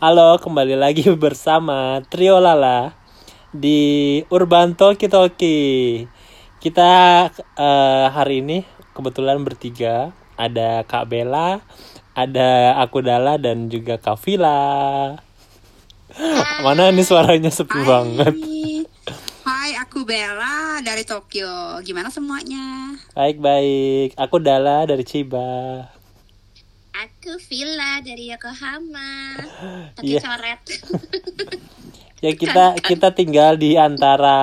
Halo, kembali lagi bersama Trio Lala di Urban Talkie Talkie. Kita eh, hari ini kebetulan bertiga. Ada Kak Bella, ada aku Dala dan juga Kak Vila. Mana ini suaranya sepi banget. Hai, aku Bella dari Tokyo. Gimana semuanya? Baik-baik. Aku Dala dari Chiba. Aku Villa dari Yokohama. Tapi Iya. coret. Ya kita kita tinggal di antara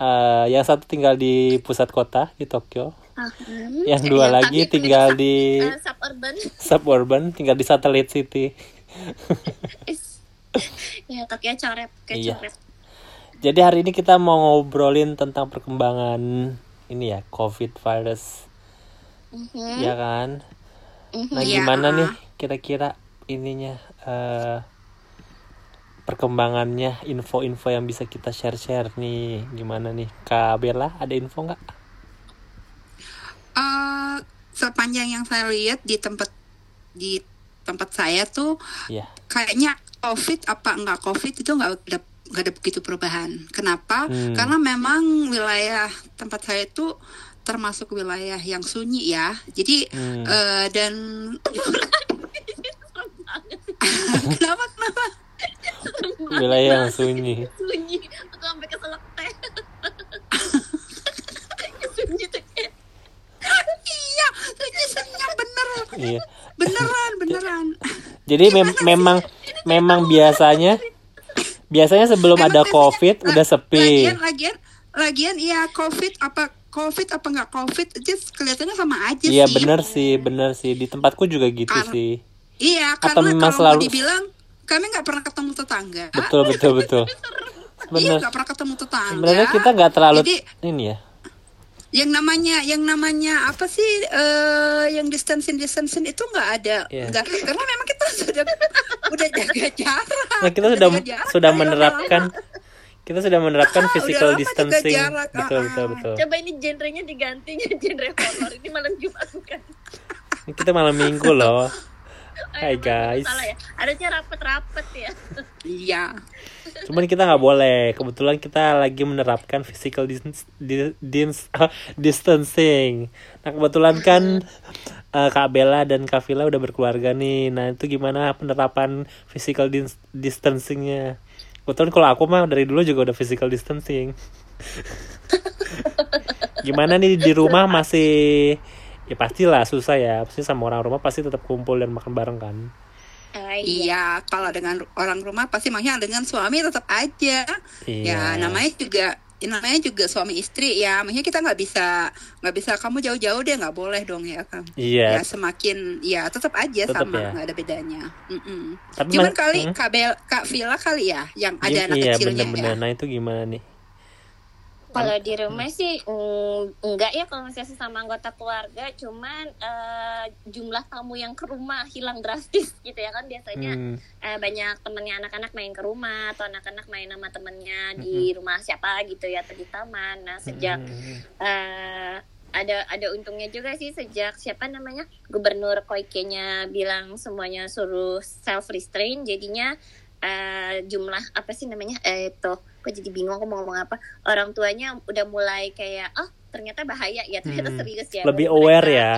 eh, yang satu tinggal di pusat kota di Tokyo. Hmm, Yang dua iya, lagi tinggal di eh, suburban. suburban, tinggal di Satellite City. ya, Tokyo coret, kayak Iya. coret. Jadi hari ini kita mau ngobrolin tentang perkembangan ini ya, COVID virus, Mhm, ya kan? Mhm. Nah, Iya. gimana nih kira-kira ininya eh perkembangannya, info-info yang bisa kita share-share nih, gimana nih? Kak Bella, ada info nggak? Eh, sepanjang yang saya lihat di tempat di tempat saya tuh Iya. kayaknya COVID apa enggak COVID itu nggak ada nggak ada begitu perubahan. Kenapa? Hmm. Karena memang wilayah tempat saya itu termasuk wilayah yang sunyi ya. Jadi Hmm. eh, dan kenapa kenapa? Wilayah yang sunyi. Sunyi. Aku sampai keselak teh. Sunyi tuh iya, sunyi senyap bener, Iya. beneran beneran. Jadi mem- memang memang biasanya biasanya sebelum Emang ada COVID udah sepi. Lagian, lagian, lagian, iya COVID apa COVID apa nggak COVID, aja kelihatannya sama aja Iya sih. bener sih, bener sih. Di tempatku juga gitu Kar- sih. Iya, karena kalau selalu- dibilang kami nggak pernah ketemu tetangga. Betul betul betul. Iya, nggak pernah ketemu tetangga. Sebenarnya kita nggak terlalu Jadi ini ya. yang namanya yang namanya apa sih eh, yang distancing distancing itu nggak ada, nggak karena memang kita sudah udah jaga jarak. Nah, kita sudah sudah menerapkan kita sudah menerapkan Ah, physical distancing. jarak, Betul ah, betul ah. betul. Coba ini genrenya digantinya genre horor. Ini malam Jumat bukan? Kita malam minggu loh. Hai guys. Salah ya. Harusnya rapet-rapet ya. Iya. Cuman kita nggak boleh. Kebetulan kita lagi menerapkan physical dis- di- dis- distancing. Nah kebetulan kan eh, Kak Bella dan Kak Vila udah berkeluarga nih. Nah itu gimana penerapan physical dis- distancingnya? Kebetulan kalau aku mah dari dulu juga udah physical distancing. gimana nih di rumah masih ya pastilah susah ya pasti sama orang rumah pasti tetap kumpul dan makan bareng kan Ah, Iya, kalau dengan orang rumah pasti makanya dengan suami tetap aja. Iya. Ya namanya juga ya, namanya juga suami istri ya. Makanya kita nggak bisa nggak bisa kamu jauh-jauh deh nggak boleh dong ya kan. Iya. Ya semakin ya tetap aja Tetap sama ya. nggak ada bedanya. Mm-mm. Tapi Cuman kali Hmm? Kak Bel, Kak Vila kali ya yang ada anak iya kecilnya bener-bener ya. nah itu gimana nih Kalau di rumah sih mm, enggak ya kalau misalnya sama anggota keluarga, cuman eh, jumlah tamu yang ke rumah hilang drastis gitu ya kan biasanya Hmm. eh, banyak temennya anak-anak main ke rumah atau anak-anak main sama temennya di rumah siapa gitu ya atau di taman. Nah sejak Hmm. eh, ada ada untungnya juga sih sejak siapa namanya Gubernur Koike-nya bilang semuanya suruh self restrain jadinya eh, jumlah apa sih namanya eh itu jadi bingung aku mau ngomong apa orang tuanya udah mulai kayak oh ternyata bahaya ya ternyata Hmm. serius ya lebih aware mereka- ya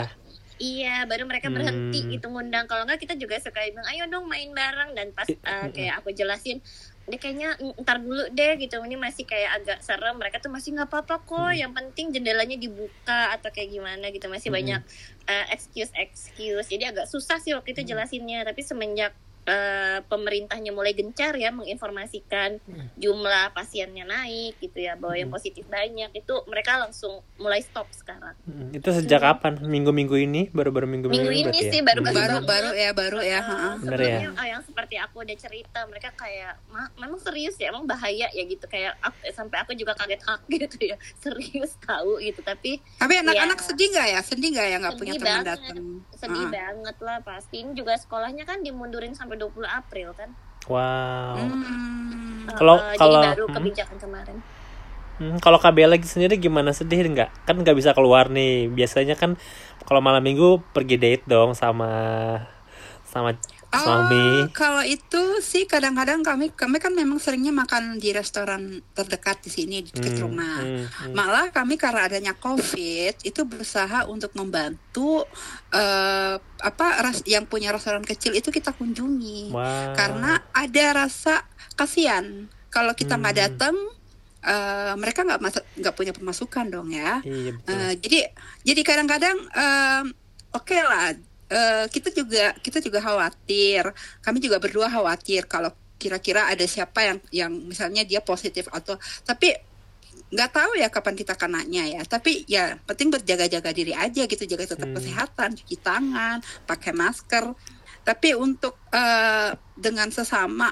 Iya, baru mereka berhenti Hmm. gitu ngundang. Kalau nggak kita juga suka bilang, ayo dong main bareng. Dan pas uh, kayak aku jelasin, dia kayaknya "Mm, ntar dulu deh gitu. Ini masih kayak agak serem. Mereka tuh masih nggak apa-apa kok. Hmm. Yang penting jendelanya dibuka atau kayak gimana gitu. Masih Mm-mm. banyak uh, excuse excuse. Jadi agak susah sih waktu itu Hmm. jelasinnya. Tapi semenjak uh, pemerintahnya mulai gencar ya menginformasikan Hmm. jumlah pasiennya naik gitu ya bahwa yang Hmm. positif banyak itu mereka langsung mulai stop sekarang Hmm, itu sejak kapan minggu-minggu ini baru-baru minggu-minggu Minggu ini berarti sih, ya? baru-baru Hmm. Baru banget. baru ya baru ya. Uh. Bener ya? oh, yang seperti aku udah cerita mereka kayak "Ma, memang serius ya emang bahaya ya gitu kayak aku- sampai aku juga kaget hak gitu ya serius tahu gitu tapi Tapi anak-anak Ya. sedih nggak ya? Sedih nggak ya nggak punya Sedih teman banget. datang? sedih Ah. banget lah pasti ini juga sekolahnya kan dimundurin sampai 20 April kan wow Hmm. Kalau- uh, kalau- jadi baru hmm. kebijakan kemarin Hmm, kalau KB lagi sendiri gimana sedih nggak? Kan nggak bisa keluar nih. Biasanya kan kalau malam minggu pergi date dong sama sama Oh, suami? kalau itu sih kadang-kadang kami kami kan memang seringnya makan di restoran terdekat di sini di dekat Hmm, rumah. hmm, hmm. Malah kami karena adanya COVID itu berusaha untuk membantu eh, apa res- yang punya restoran kecil itu kita kunjungi. Wah. Karena ada rasa kasihan kalau kita nggak Hmm. datang eh, mereka nggak nggak punya pemasukan dong ya. Iya betul. Eh, jadi jadi kadang-kadang em, oke lah eh, kita juga kita juga khawatir. Kami juga berdua khawatir kalau kira-kira ada siapa yang yang misalnya dia positif atau tapi nggak tahu ya kapan kita kenanya ya. Tapi ya penting berjaga-jaga diri aja gitu jaga tetap Hmm. kesehatan cuci tangan pakai masker. Tapi untuk eh, dengan sesama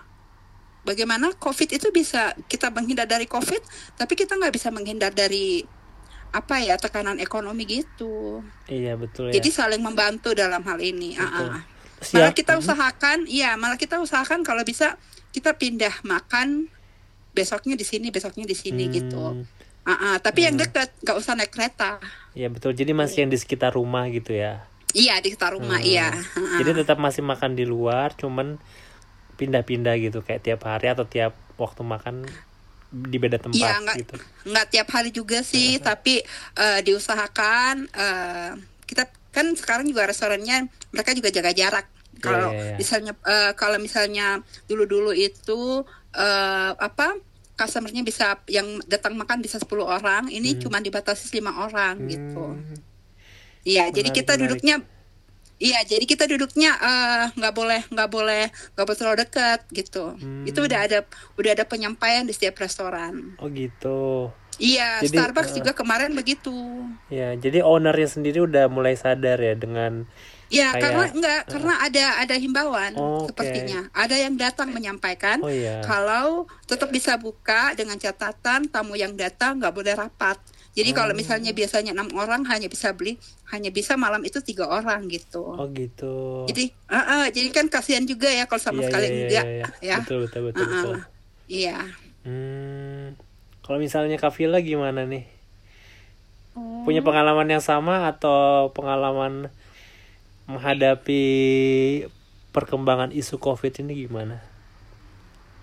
bagaimana covid itu bisa kita menghindar dari covid tapi kita nggak bisa menghindar dari apa ya tekanan ekonomi gitu iya betul ya. jadi saling membantu dalam hal ini. Ah, Betul. ah. Terus Malah kita usahakan, iya, malah kita usahakan kalau bisa kita pindah makan besoknya di sini, besoknya di sini Hmm, gitu. Ah, ah. Tapi yang dekat, nggak usah naik kereta. Iya betul. Jadi masih yang di sekitar rumah gitu ya. Iya di sekitar rumah, Hmm. iya. Ah, ah. Jadi tetap masih makan di luar, cuman pindah-pindah gitu kayak tiap hari atau tiap waktu makan di beda tempat Iya, nggak gitu. nggak tiap hari juga sih, tapi eh, diusahakan. eh, kita kan sekarang juga restorannya mereka juga jaga jarak. Kalau Iya, iya, iya. misalnya eh, kalau misalnya dulu-dulu itu eh, apa customernya bisa yang datang makan bisa 10 orang, ini cuma dibatasi lima orang gitu. Hmm, Iya, jadi kita menarik. duduknya Iya, jadi kita duduknya eh, nggak boleh nggak boleh nggak boleh terlalu dekat gitu. Hmm. Itu udah ada udah ada penyampaian di setiap restoran. Oh gitu. Iya, Jadi, Starbucks eh, juga kemarin begitu. Ya, jadi ownernya sendiri udah mulai sadar ya dengan Ya, Kayak, karena enggak, karena ada ada himbauan Oh, sepertinya. Ada yang datang menyampaikan Oh iya. kalau tetap bisa buka dengan catatan tamu yang datang nggak boleh rapat. Jadi kalau misalnya biasanya enam orang hanya bisa beli hanya bisa malam itu tiga orang gitu. Oh gitu. Jadi, eh, eh, jadi kan kasihan juga ya kalau sama Iya, sekali iya, iya, enggak, iya, ya. Betul betul betul. Eh, eh. betul. Iya. Hmm, kalau misalnya Kavila gimana nih? Hmm. Punya pengalaman yang sama atau pengalaman menghadapi perkembangan isu COVID ini gimana?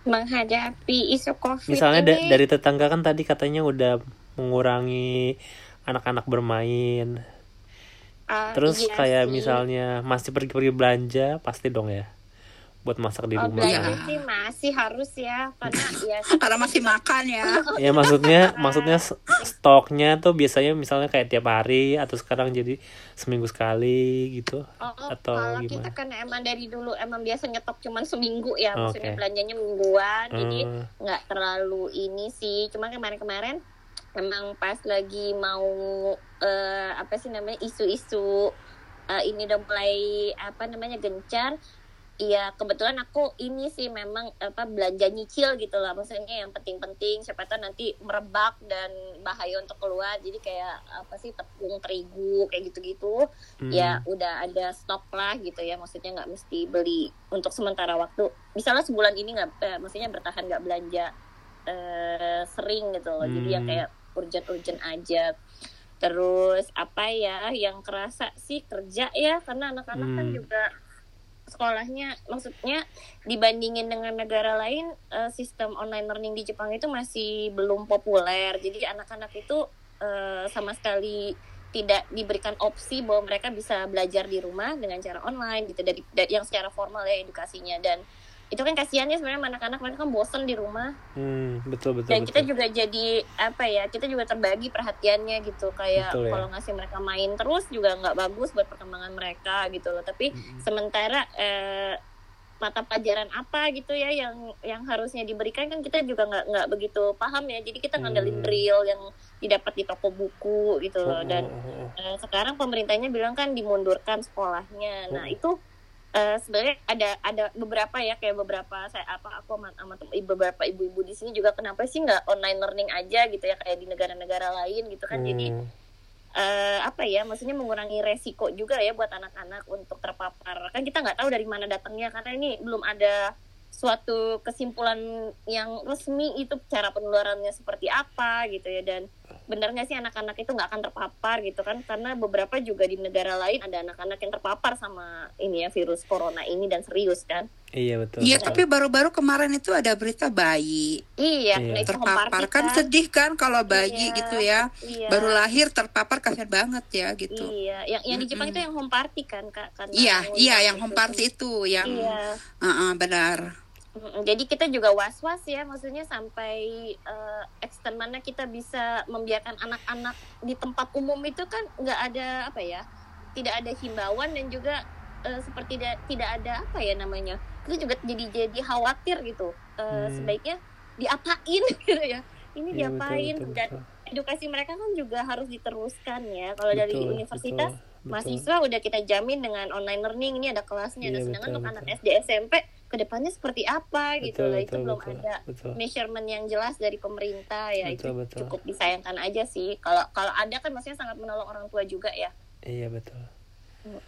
menghadapi isu covid Misalnya da- ini dari tetangga kan tadi katanya udah mengurangi anak-anak bermain. ah, Terus iya kayak sih. misalnya masih pergi-pergi belanja pasti dong ya buat masak di oh, rumah. belanja Ya. sih masih harus ya karena ya Karena masih makan ya. Ya maksudnya maksudnya stoknya tuh biasanya misalnya kayak tiap hari atau sekarang jadi seminggu sekali gitu. Oh, Atau kalau gimana? kita kan emang dari dulu emang biasa nyetok cuman seminggu ya, maksudnya belanjanya mingguan, jadi Hmm. nggak terlalu ini sih. Cuma kemarin-kemarin emang pas lagi mau eh, apa sih namanya isu-isu eh, ini udah mulai apa namanya gencar. Iya kebetulan aku ini sih memang apa belanja nyicil gitu lah maksudnya yang penting-penting siapa tahu nanti merebak dan bahaya untuk keluar jadi kayak apa sih tepung terigu kayak gitu-gitu Hmm. ya udah ada stok lah gitu ya maksudnya nggak mesti beli untuk sementara waktu misalnya sebulan ini nggak eh, maksudnya bertahan nggak belanja eh, sering gitu loh jadi yang Hmm. kayak urgent-urgent aja. Terus apa ya yang kerasa sih kerja ya karena anak-anak kan Hmm. juga sekolahnya maksudnya dibandingin dengan negara lain eh, sistem online learning di Jepang itu masih belum populer. Jadi anak-anak itu eh, sama sekali tidak diberikan opsi bahwa mereka bisa belajar di rumah dengan cara online gitu dari, dari yang secara formal ya edukasinya. Dan itu kan kasihannya sebenarnya anak-anak mereka kan bosen di rumah Hmm, betul betul dan kita betul. juga jadi apa ya kita juga terbagi perhatiannya gitu kayak Betul ya. kalau ngasih mereka main terus juga nggak bagus buat perkembangan mereka gitu loh tapi sementara eh, mata pelajaran apa gitu ya yang yang harusnya diberikan kan kita juga nggak nggak begitu paham ya jadi kita ngandelin Hmm. drill yang didapat di toko buku gitu loh dan Oh, oh, oh. Eh, sekarang pemerintahnya bilang kan dimundurkan sekolahnya. Nah itu eh, sebenarnya ada ada beberapa ya kayak beberapa saya apa aku sama, sama beberapa ibu-ibu di sini juga kenapa sih nggak online learning aja gitu ya kayak di negara-negara lain gitu kan. Jadi Hmm. eh, apa ya maksudnya mengurangi resiko juga ya buat anak-anak untuk terpapar. Kan kita nggak tahu dari mana datangnya karena ini belum ada suatu kesimpulan yang resmi itu cara penularannya seperti apa gitu ya dan benar nggak sih anak-anak itu nggak akan terpapar gitu kan karena beberapa juga di negara lain ada anak-anak yang terpapar sama ini ya virus corona ini dan serius kan Iya betul. Iya, tapi baru-baru kemarin itu ada berita bayi iya, Iya. nah itu terpapar kan sedih kan kalau bayi Iya, gitu ya. iya. Baru lahir terpapar kasihan banget ya gitu. iya yang yang di Jepang itu yang home party kan kak karena Iya, iya yang itu. home party itu yang iya Heeh, benar. Jadi kita juga was-was ya, maksudnya sampai eh, extent mana kita bisa membiarkan anak-anak di tempat umum itu kan nggak ada apa ya, tidak ada himbauan dan juga eh, seperti tidak tidak ada apa ya namanya, kita juga jadi jadi khawatir gitu. Eh, Hmm. Sebaiknya diapain gitu ya, ini Iya, diapain betul, betul, dan betul. edukasi mereka kan juga harus diteruskan ya. Kalau dari universitas betul, betul. mahasiswa udah kita jamin dengan online learning ini ada kelasnya, Iya, dan sedangkan untuk anak. SD SMP ke depannya seperti apa gitu Betul, loh itu betul, belum betul, ada betul. measurement yang jelas dari pemerintah ya Betul, itu betul. cukup disayangkan aja sih kalau kalau ada kan maksudnya sangat menolong orang tua juga ya Iya betul.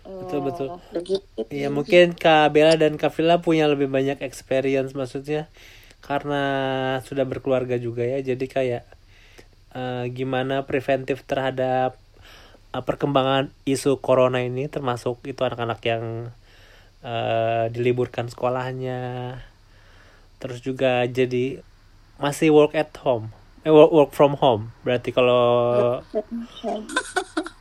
Betul, betul. begitu Iya mungkin Kak Bella dan Kak Villa punya lebih banyak experience maksudnya karena sudah berkeluarga juga ya jadi kayak eh, gimana preventif terhadap eh, perkembangan isu corona ini termasuk itu anak-anak yang eh, diliburkan sekolahnya terus juga jadi masih work at home eh work, work from home berarti kalau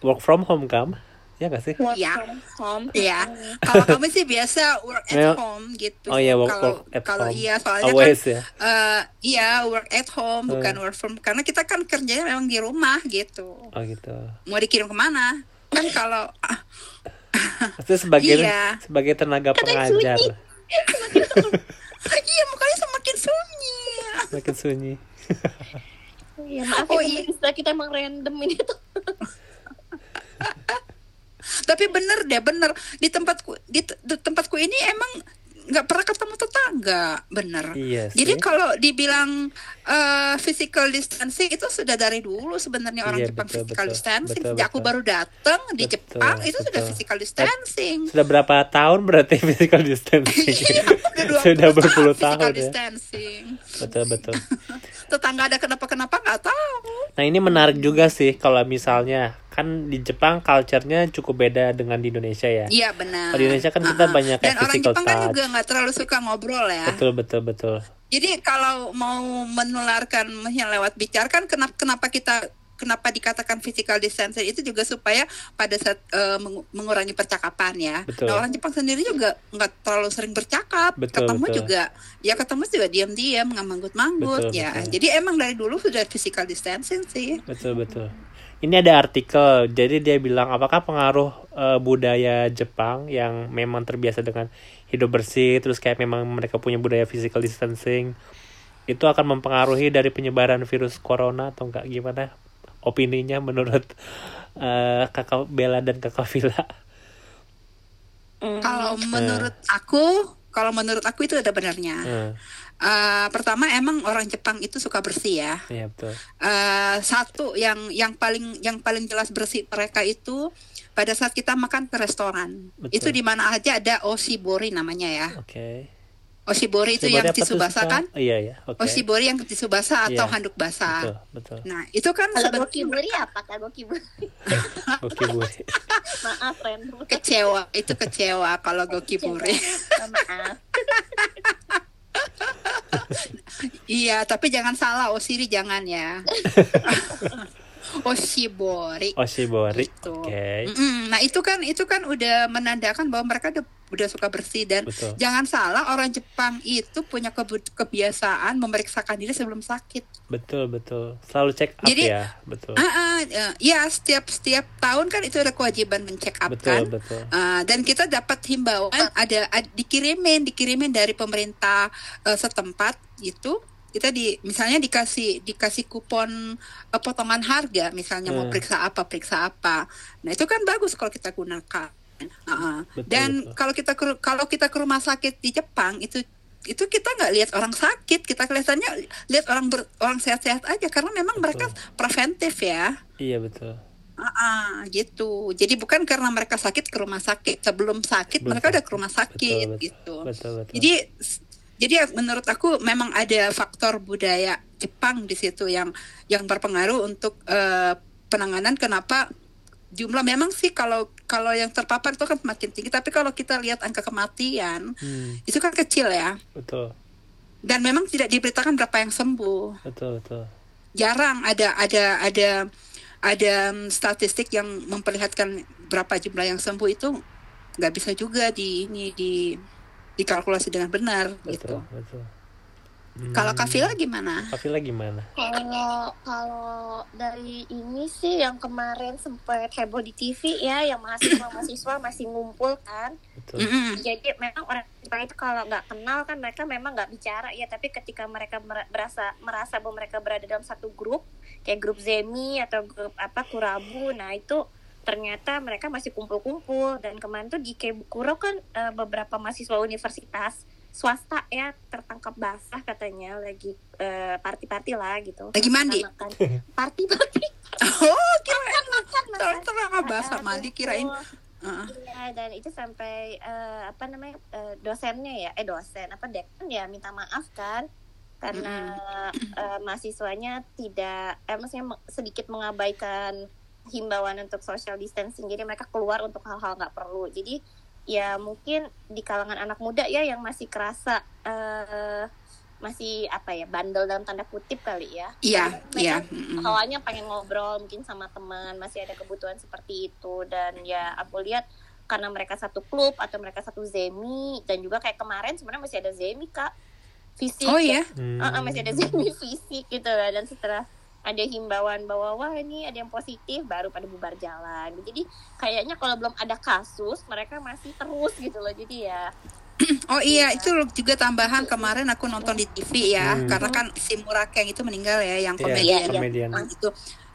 work from home kam ya gak sih Work from home. Iya. Kalau kami sih biasa work at Memang- home gitu. Oh iya, work- kalau work at kalau home. iya soalnya Always kan ya? eh, iya work at home bukan Hmm. work from karena kita kan kerjanya memang di rumah gitu. oh gitu Mau dikirim ke mana? Kan kalau ah, Maksudnya sebagai Iya. sebagai tenaga pengajar sunyi. iya makanya semakin sunyi. makin sunyi. Iya, maaf Oh, ya iya. kita emang random ini tuh Tapi bener deh bener di tempatku di, di tempatku ini emang nggak pernah ketemu tetangga bener. Iya Jadi kalau dibilang eh, physical distancing itu sudah dari dulu sebenarnya orang Iya, Jepang betul, physical betul. distancing. Betul, Sejak aku baru datang di Betul, Jepang itu sudah physical distancing. Sudah berapa tahun berarti physical distancing? Iya, udah 20 Sudah berpuluh physical tahun ya. distancing. Betul betul. Tetangga ada kenapa-kenapa nggak tahu. Nah ini menarik juga sih kalau misalnya kan di Jepang culture-nya cukup beda dengan di Indonesia ya. Iya benar. Kalau di Indonesia kan kita Uh-uh. banyak Dan kayak orang Jepang kan touch. juga nggak terlalu suka ngobrol ya. Betul betul betul. Jadi kalau mau menularkan yang lewat bicara kan kenapa kenapa kita kenapa dikatakan physical distancing itu juga supaya pada saat mengu- mengurangi percakapan ya. Betul. Nah, orang Jepang sendiri juga nggak terlalu sering bercakap. Betul, ketemu betul. juga ya ketemu juga diam-diam manggut-manggut Betul, ya. betul. Jadi emang dari dulu sudah physical distancing sih. Betul betul. Ini ada artikel, jadi dia bilang apakah pengaruh eh, budaya Jepang yang memang terbiasa dengan hidup bersih, terus kayak memang mereka punya budaya physical distancing, itu akan mempengaruhi dari penyebaran virus corona atau enggak gimana? Opininya menurut eh, kakak Bella dan kakak Villa? Mm. Kalau menurut aku, kalau menurut aku itu ada benarnya. Hmm, Eh, pertama emang orang Jepang itu suka bersih ya. Iya betul. eh satu yang yang paling yang paling jelas bersih mereka itu pada saat kita makan ke restoran Betul. itu di mana aja ada oshibori namanya ya Oke. Oshibori itu Coba yang apa tuh, tisu basah kan Oh, iya ya. Oke. oshibori yang tisu basah atau Iya. handuk basah Betul betul. nah itu kan kalau gokiburi apa kak gokiburi Oke bu. maaf random kecewa itu kecewa kalau gokibori Oh, maaf iya tapi jangan salah oshiri jangan ya oshibori Oshibori. Gitu. Oke. Mm-mm. Nah itu kan itu kan udah menandakan bahwa mereka udah, udah suka bersih dan Betul. jangan salah orang Jepang itu punya kebiasaan memeriksakan diri sebelum sakit. Betul betul. Selalu check up Jadi- ya. Betul. Ah, eh, ya setiap setiap tahun kan itu ada kewajiban mencek up kan. Betul betul. Ah, dan kita dapat himbauan ada, ad- dikirimin dikirimin dari pemerintah eh, setempat gitu kita di misalnya dikasih dikasih kupon eh, potongan harga misalnya mau Hmm. periksa apa periksa apa nah itu kan bagus kalau kita gunakan ah. Betul, dan betul. kalau kita ke, kalau kita ke rumah sakit di Jepang itu itu kita nggak lihat orang sakit kita kelihatannya lihat orang ber- orang sehat-sehat aja karena memang mereka preventif ya Iya betul. Ah, ah, gitu. Jadi bukan karena mereka sakit ke rumah sakit. Sebelum sakit Belum mereka udah ke rumah sakit Betul, betul. gitu. Betul betul. Jadi jadi menurut aku memang ada faktor budaya Jepang di situ yang yang berpengaruh untuk eh, penanganan. Kenapa? Jumlah memang sih kalau kalau yang terpapar itu kan semakin tinggi. Tapi kalau kita lihat angka kematian Hmm, itu kan kecil ya. Betul, dan memang tidak diberitakan berapa yang sembuh. Betul, betul. jarang ada ada ada ada mm, statistik yang memperlihatkan berapa jumlah yang sembuh itu. Nggak bisa juga di ini di dikalkulasi dengan benar gitu. Betul, betul. Hmm, Kalau Kafila gimana? Kafila gimana? Kalau kalau dari ini sih yang kemarin sempat heboh di TV ya, yang mahasiswa-mahasiswa masih ngumpul kan. Betul. Jadi memang orang Jepang itu kalau nggak kenal kan mereka memang nggak bicara ya, tapi ketika mereka mer- merasa merasa bahwa mereka berada dalam satu grup kayak grup Zemi atau grup apa Kurabu, nah itu ternyata mereka masih kumpul-kumpul dan kemarin tuh di Kebukuro kan eh, beberapa mahasiswa universitas swasta ya tertangkap basah katanya lagi eh, party-party lah gitu. Lagi mandi? Party-party. Oh, kira makan makan makan. terang basah Ah, mandi kirain. Heeh. Iya dan itu sampai eh, apa namanya eh, dosennya ya eh dosen apa dekan ya minta maaf kan karena eh, mahasiswanya tidak eh maksudnya sedikit mengabaikan himbauan untuk social distancing. Jadi mereka keluar untuk hal-hal nggak perlu. Jadi ya mungkin di kalangan anak muda ya yang masih kerasa eh, masih apa ya bandel dalam tanda kutip kali ya. Iya, Mereka iya. awalnya pengen ngobrol mungkin sama teman masih ada kebutuhan seperti itu. Dan ya aku lihat karena mereka satu klub atau mereka satu zemi dan juga kayak kemarin sebenarnya masih ada zemi kak. Fisik Oh iya. Hmm. Ah, ah, masih ada zemi fisik gitu. Lah dan setelah ada himbauan bahwa wah ini ada yang positif baru pada bubar jalan jadi kayaknya kalau belum ada kasus mereka masih terus gitu loh jadi ya Oh iya, itu juga tambahan kemarin aku nonton di TV ya, Hmm. karena kan si Murakeng itu meninggal ya, yang Iya, komedian. Iya, komedian. Nah, itu.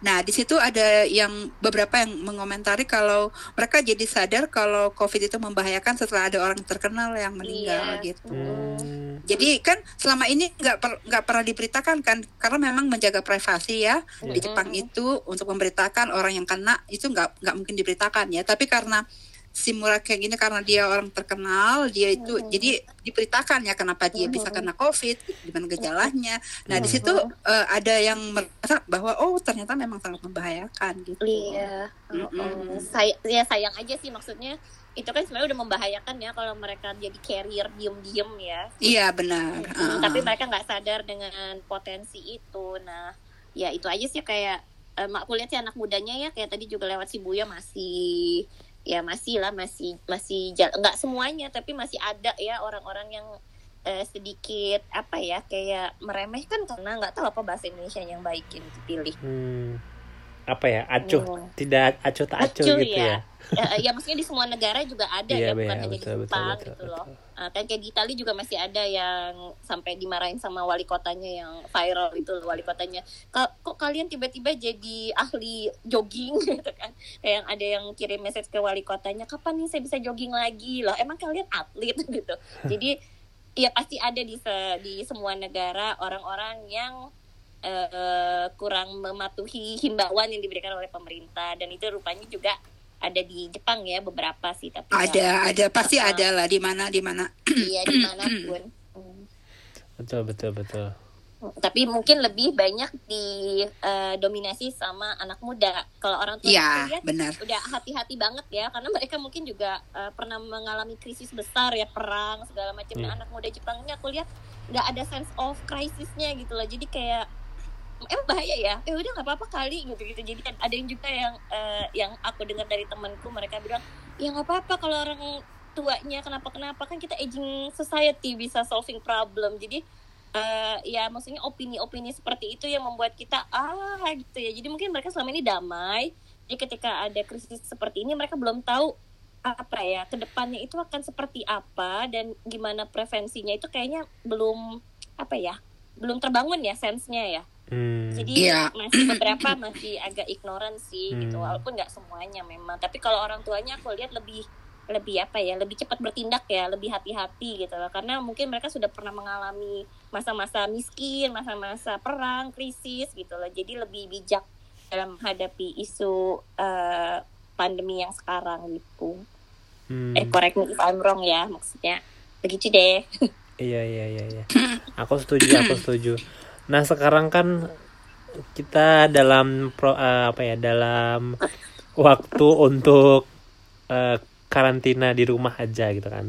Nah, di situ ada yang beberapa yang mengomentari kalau mereka jadi sadar kalau COVID itu membahayakan setelah ada orang terkenal yang meninggal Iya. gitu. Hmm, Jadi kan selama ini nggak per- nggak pernah diberitakan kan karena memang menjaga privasi ya di Iya. Jepang itu untuk memberitakan orang yang kena itu nggak nggak mungkin diberitakan ya tapi karena si Murakeng ini karena dia orang terkenal dia itu Mhm. jadi diberitakan ya kenapa dia bisa Mhm. kena COVID gimana gejalanya nah di Mhm. situ eh, ada yang merasa bahwa oh ternyata memang sangat membahayakan gitu Iya. Oh, say- ya sayang aja sih maksudnya itu kan sebenarnya udah membahayakan ya kalau mereka jadi carrier diem-diem ya. iya benar Hmm, Ah. Tapi mereka nggak sadar dengan potensi itu. Nah, ya itu aja sih kayak eh, mak aku lihat sih anak mudanya ya kayak tadi juga lewat Shibuya masih ya masih lah masih masih jal- nggak semuanya tapi masih ada ya orang-orang yang eh, sedikit apa ya kayak meremehkan karena nggak tahu apa bahasa Indonesia yang baik yang dipilih. hmm. apa ya acuh Hmm. tidak acuh tak acuh Acuh, gitu ya, ya. Ya, ya maksudnya di semua negara juga ada Iya, ya bukan iya, hanya di betul, betul, Jepang betul, gitu loh. betul. Ah, kan kayak di Itali juga masih ada yang sampai dimarahin sama wali kotanya yang viral itu loh, wali kotanya. "Ka- kok kalian tiba-tiba jadi ahli jogging gitu kan? Kayak yang ada yang kirim message ke wali kotanya kapan nih saya bisa jogging lagi? Loh emang kalian atlet gitu. Jadi ya pasti ada di se- di semua negara orang-orang yang eh, kurang mematuhi himbauan yang diberikan oleh pemerintah. Dan itu rupanya juga ada di Jepang ya beberapa sih tapi ada ada pasti ada lah di mana di mana. Iya di mana pun Hmm. betul betul betul. Tapi mungkin lebih banyak didominasi sama anak muda. Kalau orang tua aku lihat benar. udah hati-hati banget ya karena mereka mungkin juga eh, pernah mengalami krisis besar ya perang segala macam. Nah, Iya. anak muda Jepang ini aku lihat nggak ada sense of krisisnya gitu loh. Jadi kayak emang bahaya ya? Eh udah nggak apa-apa kali gitu gitu jadi kan ada yang juga yang eh, yang aku dengar dari temanku mereka bilang ya nggak apa-apa kalau orang tuanya kenapa kenapa kan kita aging society bisa solving problem. Jadi eh, ya maksudnya opini-opini seperti itu yang membuat kita ah gitu ya. Jadi mungkin mereka selama ini damai. Jadi ketika ada krisis seperti ini mereka belum tahu apa ya ke depannya itu akan seperti apa dan gimana prevensinya itu kayaknya belum apa ya belum terbangun ya sensenya ya Hmm. jadi Iya. masih beberapa masih agak ignoran sih gitu Hmm. walaupun nggak semuanya memang tapi kalau orang tuanya aku lihat lebih lebih apa ya lebih cepat bertindak ya lebih hati-hati gitu loh karena mungkin mereka sudah pernah mengalami masa-masa miskin masa-masa perang krisis gitu loh jadi lebih bijak dalam menghadapi isu eh, pandemi yang sekarang gitu Hmm. eh correct me if I'm wrong ya maksudnya begitu deh Iya iya iya iya. Aku setuju, aku setuju. Nah sekarang kan kita dalam pro, eh, apa ya dalam waktu untuk eh, karantina di rumah aja gitu kan.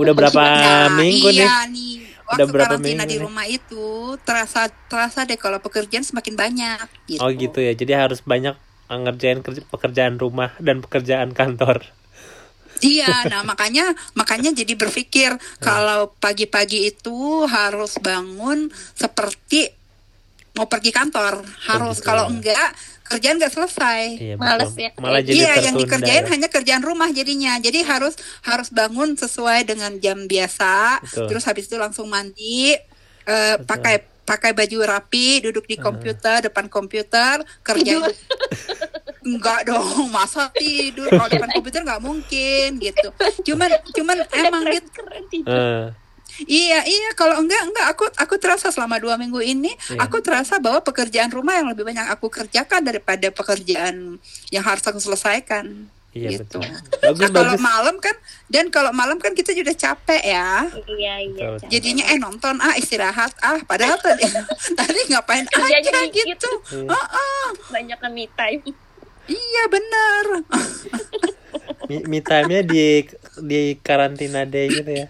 Udah berapa Nah, minggu nih? iya nih. Udah Waktu berapa karantina minggu di nih? rumah itu terasa terasa deh kalau pekerjaan semakin banyak gitu. Oh gitu ya. Jadi harus banyak ngerjain kerja- pekerjaan rumah dan pekerjaan kantor. Iya, nah makanya makanya jadi berpikir kalau pagi-pagi itu harus bangun seperti mau pergi kantor, harus gitu kalau ya. enggak kerjaan nggak selesai. Iya Males ya. Malah jadi iya, yang dikerjain ya. hanya kerjaan rumah jadinya. Jadi harus harus bangun sesuai dengan jam biasa. Betul. Terus habis itu langsung mandi, eh, pakai pakai baju rapi, duduk di komputer, depan komputer, kerja. Enggak dong, masa tidur kalau depan komputer nggak mungkin gitu. Cuman cuman emang gitu. Eh, Iya iya kalau enggak enggak aku aku terasa selama dua minggu ini Iya. aku terasa bahwa pekerjaan rumah yang lebih banyak aku kerjakan daripada pekerjaan yang harus aku selesaikan. iya gitu. betul. Bagus Nah kalau malam kan dan kalau malam kan kita sudah capek ya. Iya iya. Betul, Cak. Jadinya eh nonton ah istirahat ah padahal tadi tadi ngapain Kerjanya aja dikit. gitu. Iya. Heeh. Banyak me time. Iya benar. Me, me time-nya di di karantina day gitu ya.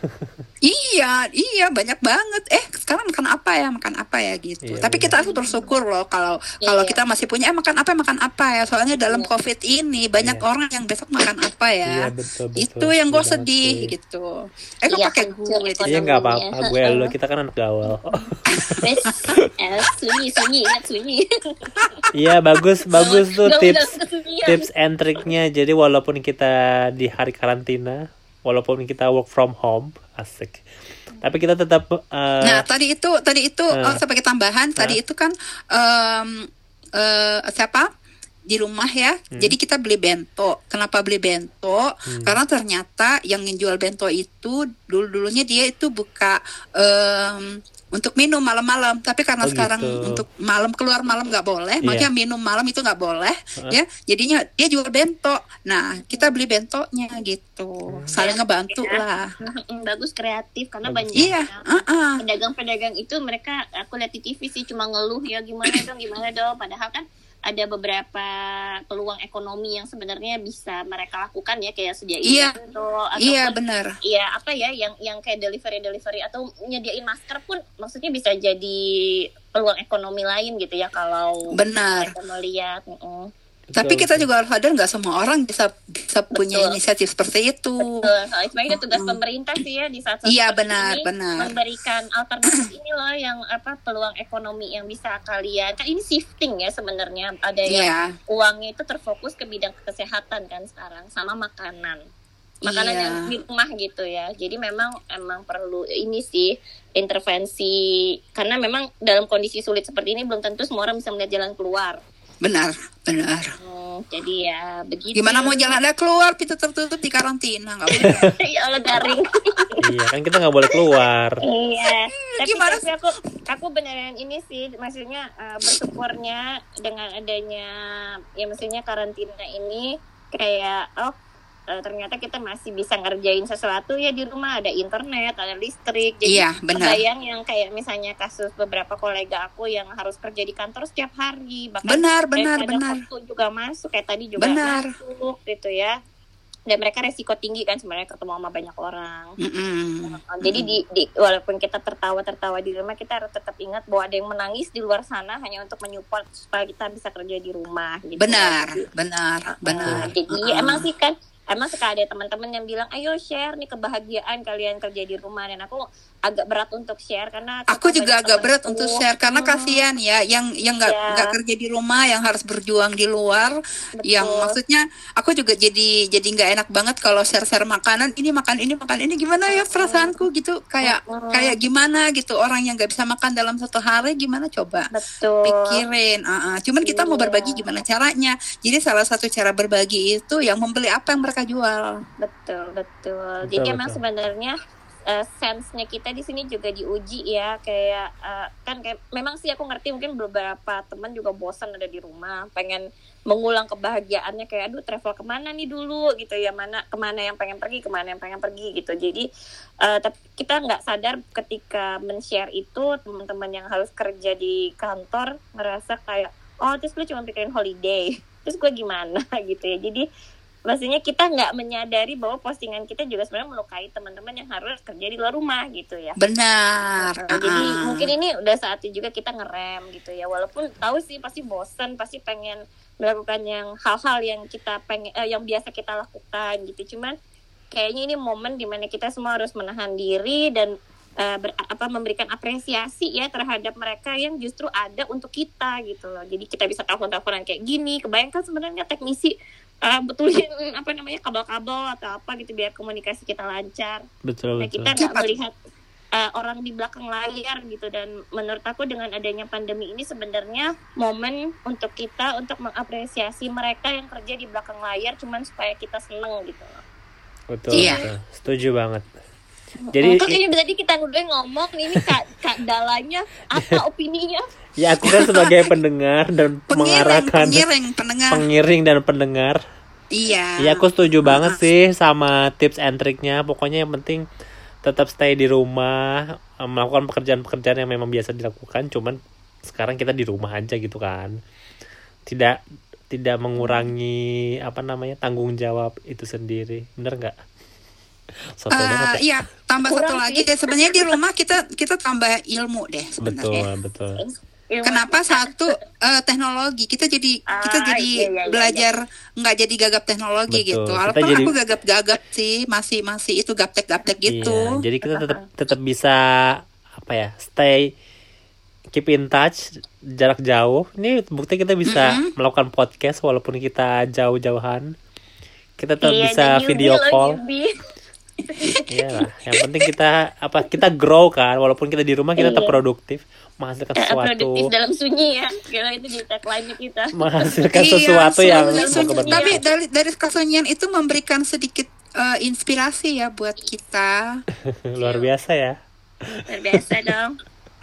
Iya, iya banyak banget. Eh, sekarang makan apa ya? Makan apa ya gitu. Iya, Tapi benar. kita harus bersyukur loh kalau kalau Iya. kita masih punya eh makan apa makan apa ya. Soalnya dalam Iya. Covid ini banyak Iya. orang yang besok makan apa ya. Iya betul betul. Itu yang gue sedih sih. gitu. Eh, kok Iya, pakai hancur gue ekonomi. Iya nggak apa-apa, gue lo kita kan anak gaul. Eh, sunyi sunyi ingat sunyi. Iya bagus bagus tuh tips tips and triknya. Jadi walaupun kita di hari karantina, walaupun kita work from home, asik. Tapi kita tetap eh, Nah, tadi itu tadi itu Eh. oh, sebagai tambahan, tadi itu kan em, eh, siapa? di rumah ya. Hmm. Jadi kita beli bento. Kenapa beli bento? Karena ternyata yang menjual bento itu dulu-dulunya dia itu buka em, untuk minum malam-malam. Tapi karena Oh, sekarang gitu. untuk malam keluar malam nggak boleh, makanya minum malam itu nggak boleh, ya. Jadinya dia jual bento. Nah, kita beli bentonya gitu. Saling ngebantu Ya. lah. Mm, Bagus kreatif karena Bagus. banyak Iya, yang uh-uh. pedagang-pedagang itu mereka aku lihat di TV sih cuma ngeluh ya gimana dong gimana dong padahal kan ada beberapa peluang ekonomi yang sebenarnya bisa mereka lakukan ya kayak sediain Iya. bento, Iya ataupun benar. Iya apa ya yang yang kayak delivery delivery atau nyediain masker pun maksudnya bisa jadi peluang ekonomi lain gitu ya kalau Benar. melihat mm-mm. Tapi kita juga harus sadar nggak semua orang bisa bisa punya Betul. inisiatif seperti itu. Betul, sebenarnya tugas pemerintah sih ya di saat Iya, benar, ini benar. memberikan alternatif ini loh yang apa peluang ekonomi yang bisa kalian kan ini shifting ya sebenarnya ada yang Iya. uangnya itu terfokus ke bidang kesehatan kan sekarang sama makanan makanan Iya. yang di rumah gitu ya jadi memang emang perlu ini sih intervensi karena memang dalam kondisi sulit seperti ini belum tentu semua orang bisa melihat jalan keluar Benar, benar. Hmm, jadi ya begitu Gimana mau jalan ada keluar pintu tertutup di karantina nggak boleh. ya Allah garing iya kan kita nggak boleh keluar. Iya, tapi, gimana tapi aku aku beneran ini sih, maksudnya eh, bersyukurnya dengan adanya ya maksudnya karantina ini kayak oh eh, ternyata kita masih bisa ngerjain sesuatu ya di rumah ada internet, ada listrik. Jadi Iya, benar. kebayang yang kayak misalnya kasus beberapa kolega aku yang harus kerja di kantor setiap hari, bahkan Benar, kayak benar, benar. waktu juga masuk kayak tadi juga Benar. masuk gitu ya. Dan mereka resiko tinggi kan sebenarnya ketemu sama banyak orang. Mm-mm. Oh, Jadi di, di walaupun kita tertawa-tertawa di rumah, kita harus tetap ingat bahwa ada yang menangis di luar sana hanya untuk menyupport supaya kita bisa kerja di rumah. Gitu. Benar, benar, uh, benar. Jadi Uh-uh. emang sih kan, emang suka ada teman-teman yang bilang, ayo share nih kebahagiaan kalian kerja di rumah. Dan aku agak berat untuk share karena Aku juga agak berat untuk share karena Hmm, kasihan ya yang yang nggak Iya. nggak kerja di rumah yang harus berjuang di luar betul. yang maksudnya aku juga jadi jadi nggak enak banget kalau share share makanan ini makan ini makan ini gimana ya perasaanku gitu kayak Mm-mm. kayak gimana gitu orang yang nggak bisa makan dalam satu hari gimana coba betul. pikirin ah, ah. cuman kita mau Iya. berbagi gimana caranya jadi salah satu cara berbagi itu yang membeli apa yang mereka jual. Betul, betul. Betul, Jadi emang betul. sebenarnya uh, sense-nya kita di sini juga diuji ya kayak uh, kan kayak memang sih aku ngerti mungkin beberapa teman juga bosan ada di rumah pengen mengulang kebahagiaannya kayak aduh travel ke mana nih dulu? Gitu ya mana ke mana yang pengen pergi ke mana yang pengen pergi gitu. Jadi uh, tapi kita nggak sadar ketika men-share itu teman-teman yang harus kerja di kantor merasa kayak oh terus lu cuma pikirin holiday terus gue gimana? Gitu ya. Jadi maksudnya kita nggak menyadari bahwa postingan kita juga sebenarnya melukai teman-teman yang harus kerja di luar rumah gitu ya. Benar. Uh, jadi mungkin ini udah saatnya juga kita ngerem gitu ya. Walaupun tahu sih pasti bosan, pasti pengen melakukan yang hal-hal yang kita pengen, eh, yang biasa kita lakukan gitu. Cuman kayaknya ini momen di mana kita semua harus menahan diri dan uh, ber, apa memberikan apresiasi ya terhadap mereka yang justru ada untuk kita gitu loh. Jadi kita bisa telepon-teleponan kayak gini. Kebayangkan sebenarnya teknisi uh, betulin apa namanya kabel-kabel atau apa gitu biar komunikasi kita lancar. Betul nah, betul. kita nggak melihat uh, orang di belakang layar gitu dan menurut aku dengan adanya pandemi ini sebenarnya momen untuk kita untuk mengapresiasi mereka yang kerja di belakang layar cuman supaya kita seneng gitu loh. Betul, Iya. betul. Setuju banget. Jadi Mungkin ini tadi kita udah ngomong ini kak, kak dalanya apa opininya? Ya aku kan sebagai pendengar dan Pengiring, mengarahkan pengiring, pendengar. pengiring dan pendengar. iya. Iya aku setuju banget sih sama tips and triknya. Pokoknya yang penting tetap stay di rumah, eh, melakukan pekerjaan-pekerjaan yang memang biasa dilakukan. Cuman sekarang kita di rumah aja gitu kan. Tidak tidak mengurangi apa namanya tanggung jawab itu sendiri. Bener nggak? Soto Eh, banget ya. iya, tambah Kurang satu sih. lagi deh. Sebenarnya di rumah kita kita tambah ilmu deh sebenarnya. Betul, betul. Ilmu- Kenapa satu eh, teknologi kita jadi kita Ah, jadi iya, iya, iya, belajar nggak jadi gagap teknologi Betul. gitu. Kita Walaupun jadi- aku gagap-gagap sih masih masih itu gaptek-gaptek gitu. Iya, jadi kita tetap tetap bisa apa ya, stay keep in touch jarak jauh. Ini bukti kita bisa Mm-mm. melakukan podcast walaupun kita jauh-jauhan. Kita tetap Iya, bisa video call. Iya lah. Yang penting kita apa kita grow kan walaupun kita di rumah kita tetap Iya. produktif menghasilkan Eh, produktif sesuatu dalam sunyi ya. Kira itu jadi tagline kita. menghasilkan Iya, sesuatu yang sunyi- sunyi. berkebermanfaat. tapi dari dari kesunyian itu memberikan sedikit eh, inspirasi ya buat kita. luar biasa ya. Luar biasa dong.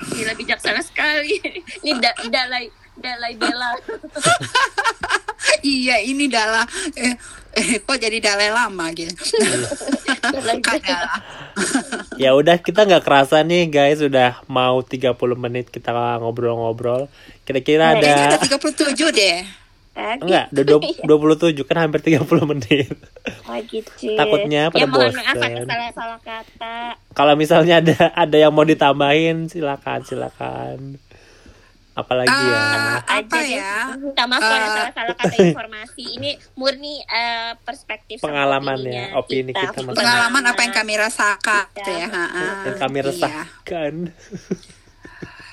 Gila bijaksana sekali. Ini da dalai dalai bela. iya, ini dalah eh, eh, kok jadi dalai lama gitu. Dala. Ya udah kita nggak kerasa nih guys sudah mau 30 menit kita ngobrol-ngobrol. Kira-kira Kayaknya ada ada 37 deh. Tadi. Enggak, udah dua- 27 kan hampir 30 menit. Oh, gitu. Takutnya pada ya, kata. Kalau misalnya ada ada yang mau ditambahin silakan silakan. Apalagi ya. Ah, apa ya? Minta maaf kalau ada Eh, salah-salah kata informasi. Ini murni eh, perspektif sama Pengalaman opininya ya, opini kita masing-masing. Pengalaman apa yang kami rasakan Iya. gitu ya. Yang kami Iya. resahkan.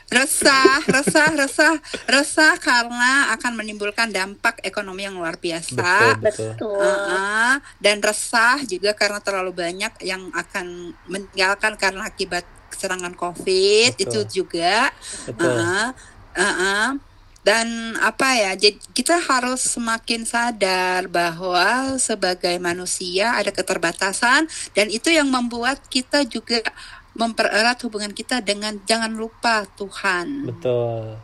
Resah, resah, resah, resah karena akan menimbulkan dampak ekonomi yang luar biasa. Betul, betul. Betul. Uh-uh. dan resah juga karena terlalu banyak yang akan meninggalkan karena akibat serangan COVID Betul. itu juga. Betul. Uh-uh. Uh-uh. Dan apa ya? Jadi kita harus semakin sadar bahwa sebagai manusia ada keterbatasan dan itu yang membuat kita juga mempererat hubungan kita dengan jangan lupa Tuhan, Betul.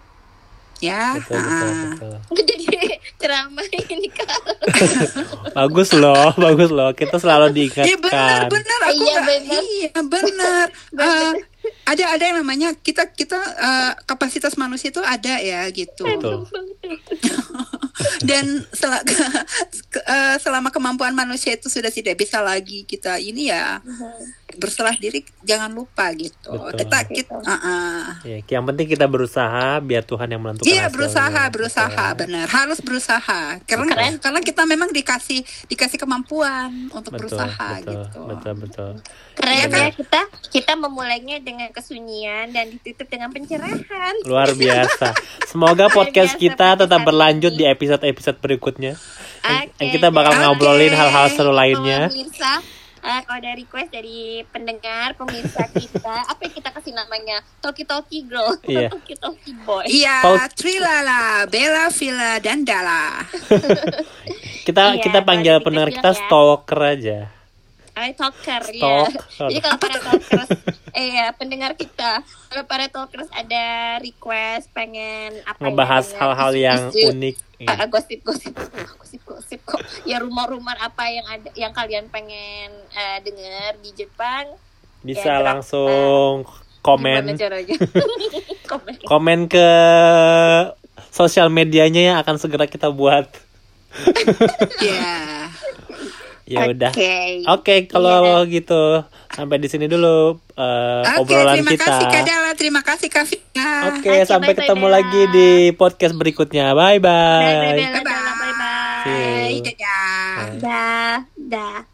ya. Betul, betul, betul. Jadi ceramah ini kan. Bagus loh, bagus loh. Kita selalu Iya benar diingatkan. benar aku Iya, benar. iya benar. Eh, ada ada yang namanya kita kita eh, kapasitas manusia itu ada ya gitu. Betul. Dan sel- ke- eh, selama kemampuan manusia itu sudah tidak bisa lagi kita ini ya berserah diri jangan lupa gitu. Betul. Kita kita uh, uh. Ya, yang penting kita berusaha biar Tuhan yang menentukan Iya berusaha berusaha Betul. benar harus berusaha karena Keren. karena kita memang dikasih dikasih kemampuan untuk Betul, berusaha betul, gitu. betul, betul. Keren Iya kan? ya kita kita memulainya dengan kesunyian dan ditutup dengan pencerahan. Luar biasa. Semoga Luar podcast biasa kita tetap berlanjut di episode-episode berikutnya. Yang kita bakal Oke. ngobrolin hal-hal seru lainnya. pemirsa, eh, kalau ada request dari pendengar, pemirsa kita, apa yang kita kasih namanya? Toki Toki Girl, Iya. Toki Toki Boy. Iya, Paul- Trilala, Bella, Villa, dan Dala. Kita Iya, kita panggil kalau kita pendengar bilang kita ya. stalker aja. I talker ya. Jadi kalau para talkers, eh ya, pendengar kita, kalau para talkers ada request pengen apa ya, Ngebahas dengan hal-hal yang isu-isu, unik. ah, ah, gosip-gosip, gosip-gosip kok. Ya rumor-rumor apa yang ada, yang kalian pengen eh, dengar di Jepang? Bisa Ya, langsung Gimana komen caranya? komen. komen ke sosial medianya yang akan segera kita buat. Ya. Udah. Oke. Oke, kalau gitu sampai di sini dulu eh, Oke, obrolan terima kita. kasih Kak Dala, terima kasih Kak Vina. Oke, Oke, sampai bye-bye, ketemu Bella. lagi di podcast berikutnya. Bye Bye bye bye. Bye bye bye. Dadah. Dah, dah.